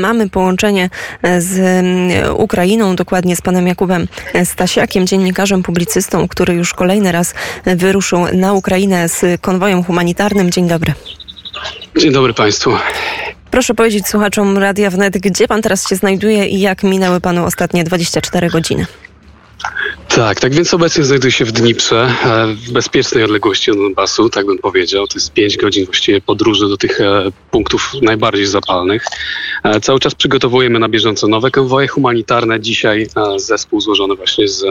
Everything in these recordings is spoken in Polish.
Mamy połączenie z Ukrainą, dokładnie z panem Jakubem Stasiakiem, dziennikarzem, publicystą, który już kolejny raz wyruszył na Ukrainę z konwojem humanitarnym. Dzień dobry. Dzień dobry Państwu. Proszę powiedzieć słuchaczom Radia Wnet, gdzie pan teraz się znajduje i jak minęły panu ostatnie 24 godziny? Tak, tak więc obecnie znajduję się w Dniprze, e, w bezpiecznej odległości od Donbasu, tak bym powiedział. To jest 5 godzin właściwie podróży do tych e, punktów najbardziej zapalnych. E, cały czas przygotowujemy na bieżąco nowe konwoje humanitarne. Dzisiaj zespół złożony właśnie z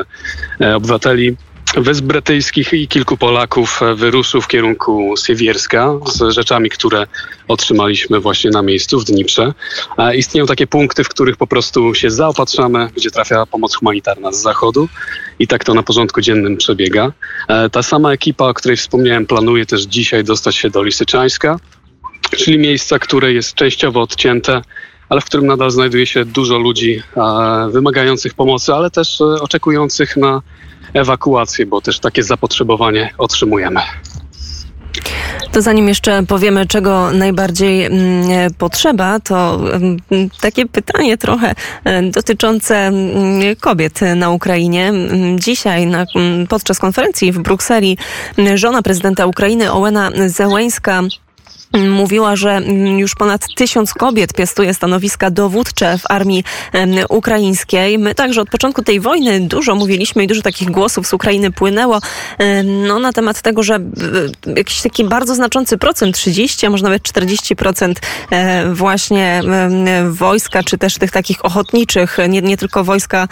obywateli Wysp Brytyjskich i kilku Polaków e, wyruszył w kierunku Siewierska z rzeczami, które otrzymaliśmy właśnie na miejscu w Dniprze. Istnieją takie punkty, w których po prostu się zaopatrzamy, gdzie trafia pomoc humanitarna z zachodu i tak to na porządku dziennym przebiega. E, ta sama ekipa, o której wspomniałem, planuje też dzisiaj dostać się do Lisyczańska, czyli miejsca, które jest częściowo odcięte ale w którym nadal znajduje się dużo ludzi e, wymagających pomocy, ale też oczekujących na ewakuację, bo też takie zapotrzebowanie otrzymujemy. To zanim jeszcze powiemy, czego najbardziej mm, potrzeba, to mm, takie pytanie trochę e, dotyczące mm, kobiet na Ukrainie. Dzisiaj na, podczas konferencji w Brukseli żona prezydenta Ukrainy Ołena Zełęńska mówiła, że już ponad tysiąc kobiet piastuje stanowiska dowódcze w armii ukraińskiej. My także od początku tej wojny dużo mówiliśmy i dużo takich głosów z Ukrainy płynęło no, na temat tego, że jakiś taki bardzo znaczący procent, 30, a może nawet 40% e, właśnie wojska, czy też tych takich ochotniczych, nie, nie tylko wojska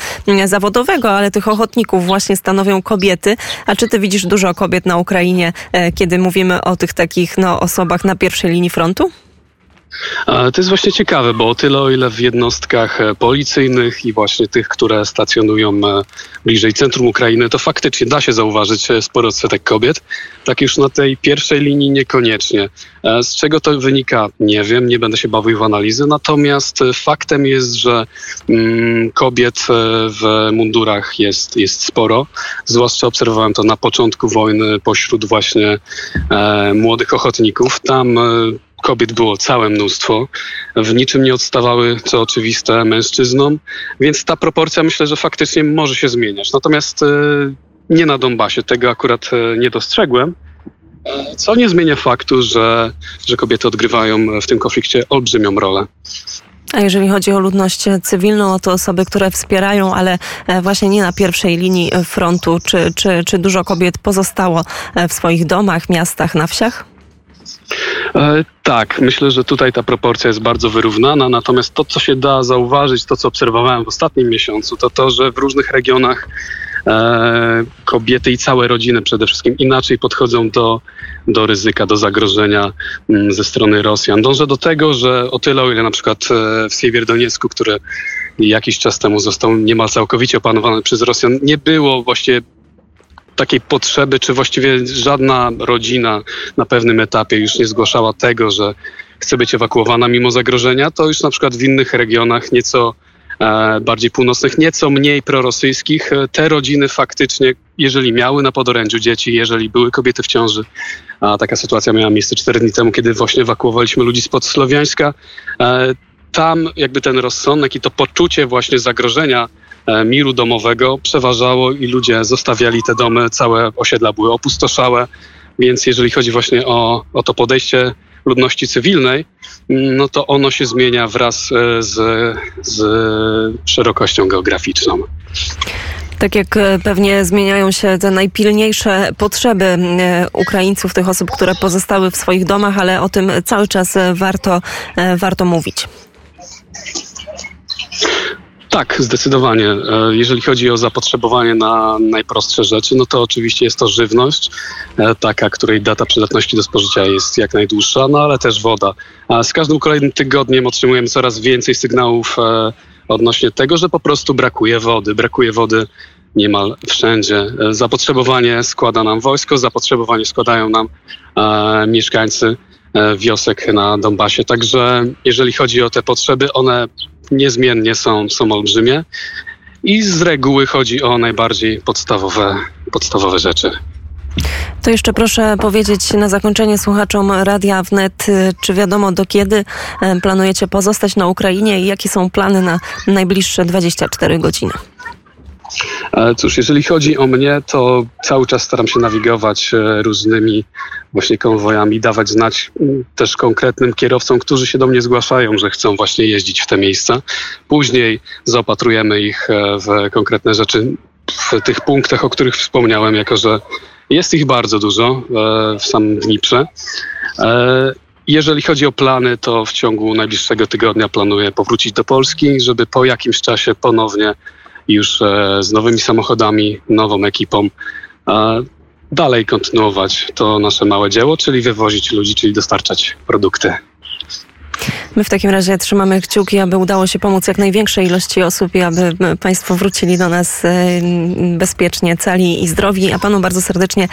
zawodowego, ale tych ochotników właśnie stanowią kobiety. A czy ty widzisz dużo kobiet na Ukrainie, e, kiedy mówimy o tych takich no, osobach na pierwszej linii frontu? To jest właśnie ciekawe, bo o tyle, o ile w jednostkach e, policyjnych i właśnie tych, które stacjonują e, bliżej centrum Ukrainy, to faktycznie da się zauważyć e, sporo odsetek kobiet, tak już na tej pierwszej linii niekoniecznie. Z czego to wynika? Nie wiem, nie będę się bawił w analizy, natomiast faktem jest, że mm, kobiet w mundurach jest, jest sporo. Zwłaszcza obserwowałem to na początku wojny pośród właśnie młodych ochotników. Tam kobiet było całe mnóstwo. W niczym nie odstawały, co oczywiste, mężczyznom, więc ta proporcja myślę, że faktycznie może się zmieniać. Natomiast e, nie na Donbasie, tego akurat e, nie dostrzegłem. E, co nie zmienia faktu, że, że kobiety odgrywają w tym konflikcie olbrzymią rolę. A jeżeli chodzi o ludność cywilną, to osoby, które wspierają, ale właśnie nie na pierwszej linii frontu, czy, czy, czy dużo kobiet pozostało w swoich domach, miastach, na wsiach? E, tak, myślę, że tutaj ta proporcja jest bardzo wyrównana, natomiast to, co się da zauważyć, to, co obserwowałem w ostatnim miesiącu, to to, że w różnych regionach e, kobiety i całe rodziny przede wszystkim inaczej podchodzą do, do ryzyka, do zagrożenia m, mm, ze strony Rosjan. Dążę do tego, że o tyle, o ile na przykład e, w Siewierodoniecku, który jakiś czas temu został niemal całkowicie opanowany przez Rosjan, nie było właściwie takiej potrzeby, czy właściwie żadna rodzina na pewnym etapie już nie zgłaszała tego, że chce być ewakuowana mimo zagrożenia, to już na przykład w innych regionach nieco e, bardziej północnych, nieco mniej prorosyjskich, e, te rodziny faktycznie, jeżeli miały na podorędziu dzieci, jeżeli były kobiety w ciąży, a taka sytuacja miała miejsce cztery dni temu, kiedy właśnie ewakuowaliśmy ludzi spod Słowiańska, e, tam jakby ten rozsądek i to poczucie właśnie zagrożenia miru domowego przeważało i ludzie zostawiali te domy, całe osiedla były opustoszałe, więc jeżeli chodzi właśnie o, o to podejście ludności cywilnej, no to ono się zmienia wraz e, z, z szerokością geograficzną. Tak jak e, pewnie zmieniają się te najpilniejsze potrzeby Ukraińców, tych osób, które pozostały w swoich domach, ale o tym cały czas warto, warto mówić. Tak, zdecydowanie. E, jeżeli chodzi o zapotrzebowanie na najprostsze rzeczy, no to oczywiście jest to żywność, e, taka, której data przydatności do spożycia jest jak najdłuższa, no ale też woda. A z każdym kolejnym tygodniem otrzymujemy coraz więcej sygnałów e, odnośnie tego, że po prostu brakuje wody. Brakuje wody niemal wszędzie. Zapotrzebowanie składa nam wojsko, zapotrzebowanie składają nam mieszkańcy wiosek na Donbasie. Także jeżeli chodzi o te potrzeby, one niezmiennie są, są olbrzymie i z reguły chodzi o najbardziej podstawowe, podstawowe rzeczy. To jeszcze proszę powiedzieć na zakończenie słuchaczom Radia Wnet, czy wiadomo do kiedy e, planujecie pozostać na Ukrainie i jakie są plany na najbliższe 24 godziny? E, cóż, jeżeli chodzi o mnie, to cały czas staram się nawigować e, różnymi właśnie konwojami, dawać znać też konkretnym kierowcom, którzy się do mnie zgłaszają, że chcą właśnie jeździć w te miejsca. Później zaopatrujemy ich w konkretne rzeczy w tych punktach, o których wspomniałem, jako że jest ich bardzo dużo e, w samym Dniprze. E, jeżeli chodzi o plany, to w ciągu najbliższego tygodnia planuję powrócić do Polski, żeby po jakimś czasie ponownie już e, z nowymi samochodami, nową ekipą dalej kontynuować to nasze małe dzieło, czyli wywozić ludzi, czyli dostarczać produkty. My w takim razie trzymamy kciuki, aby udało się pomóc jak największej ilości osób i aby Państwo wrócili do nas e, bezpiecznie, cali i zdrowi. A Panu bardzo serdecznie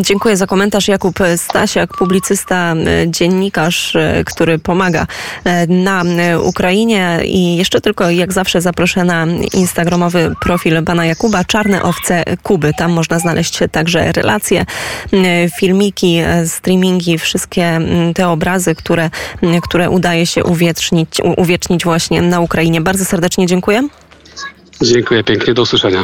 dziękuję za komentarz. Jakub Stasiak, publicysta, dziennikarz, e, który pomaga e, na Ukrainie i jeszcze tylko jak zawsze zaproszę na instagramowy profil pana Jakuba Czarne Owce Kuby. Tam można znaleźć także relacje, filmiki, streamingi, wszystkie te obrazy, które, które udaje uwiecznić, uwiecznić właśnie na Ukrainie. Bardzo serdecznie dziękuję. Dziękuję pięknie, do usłyszenia.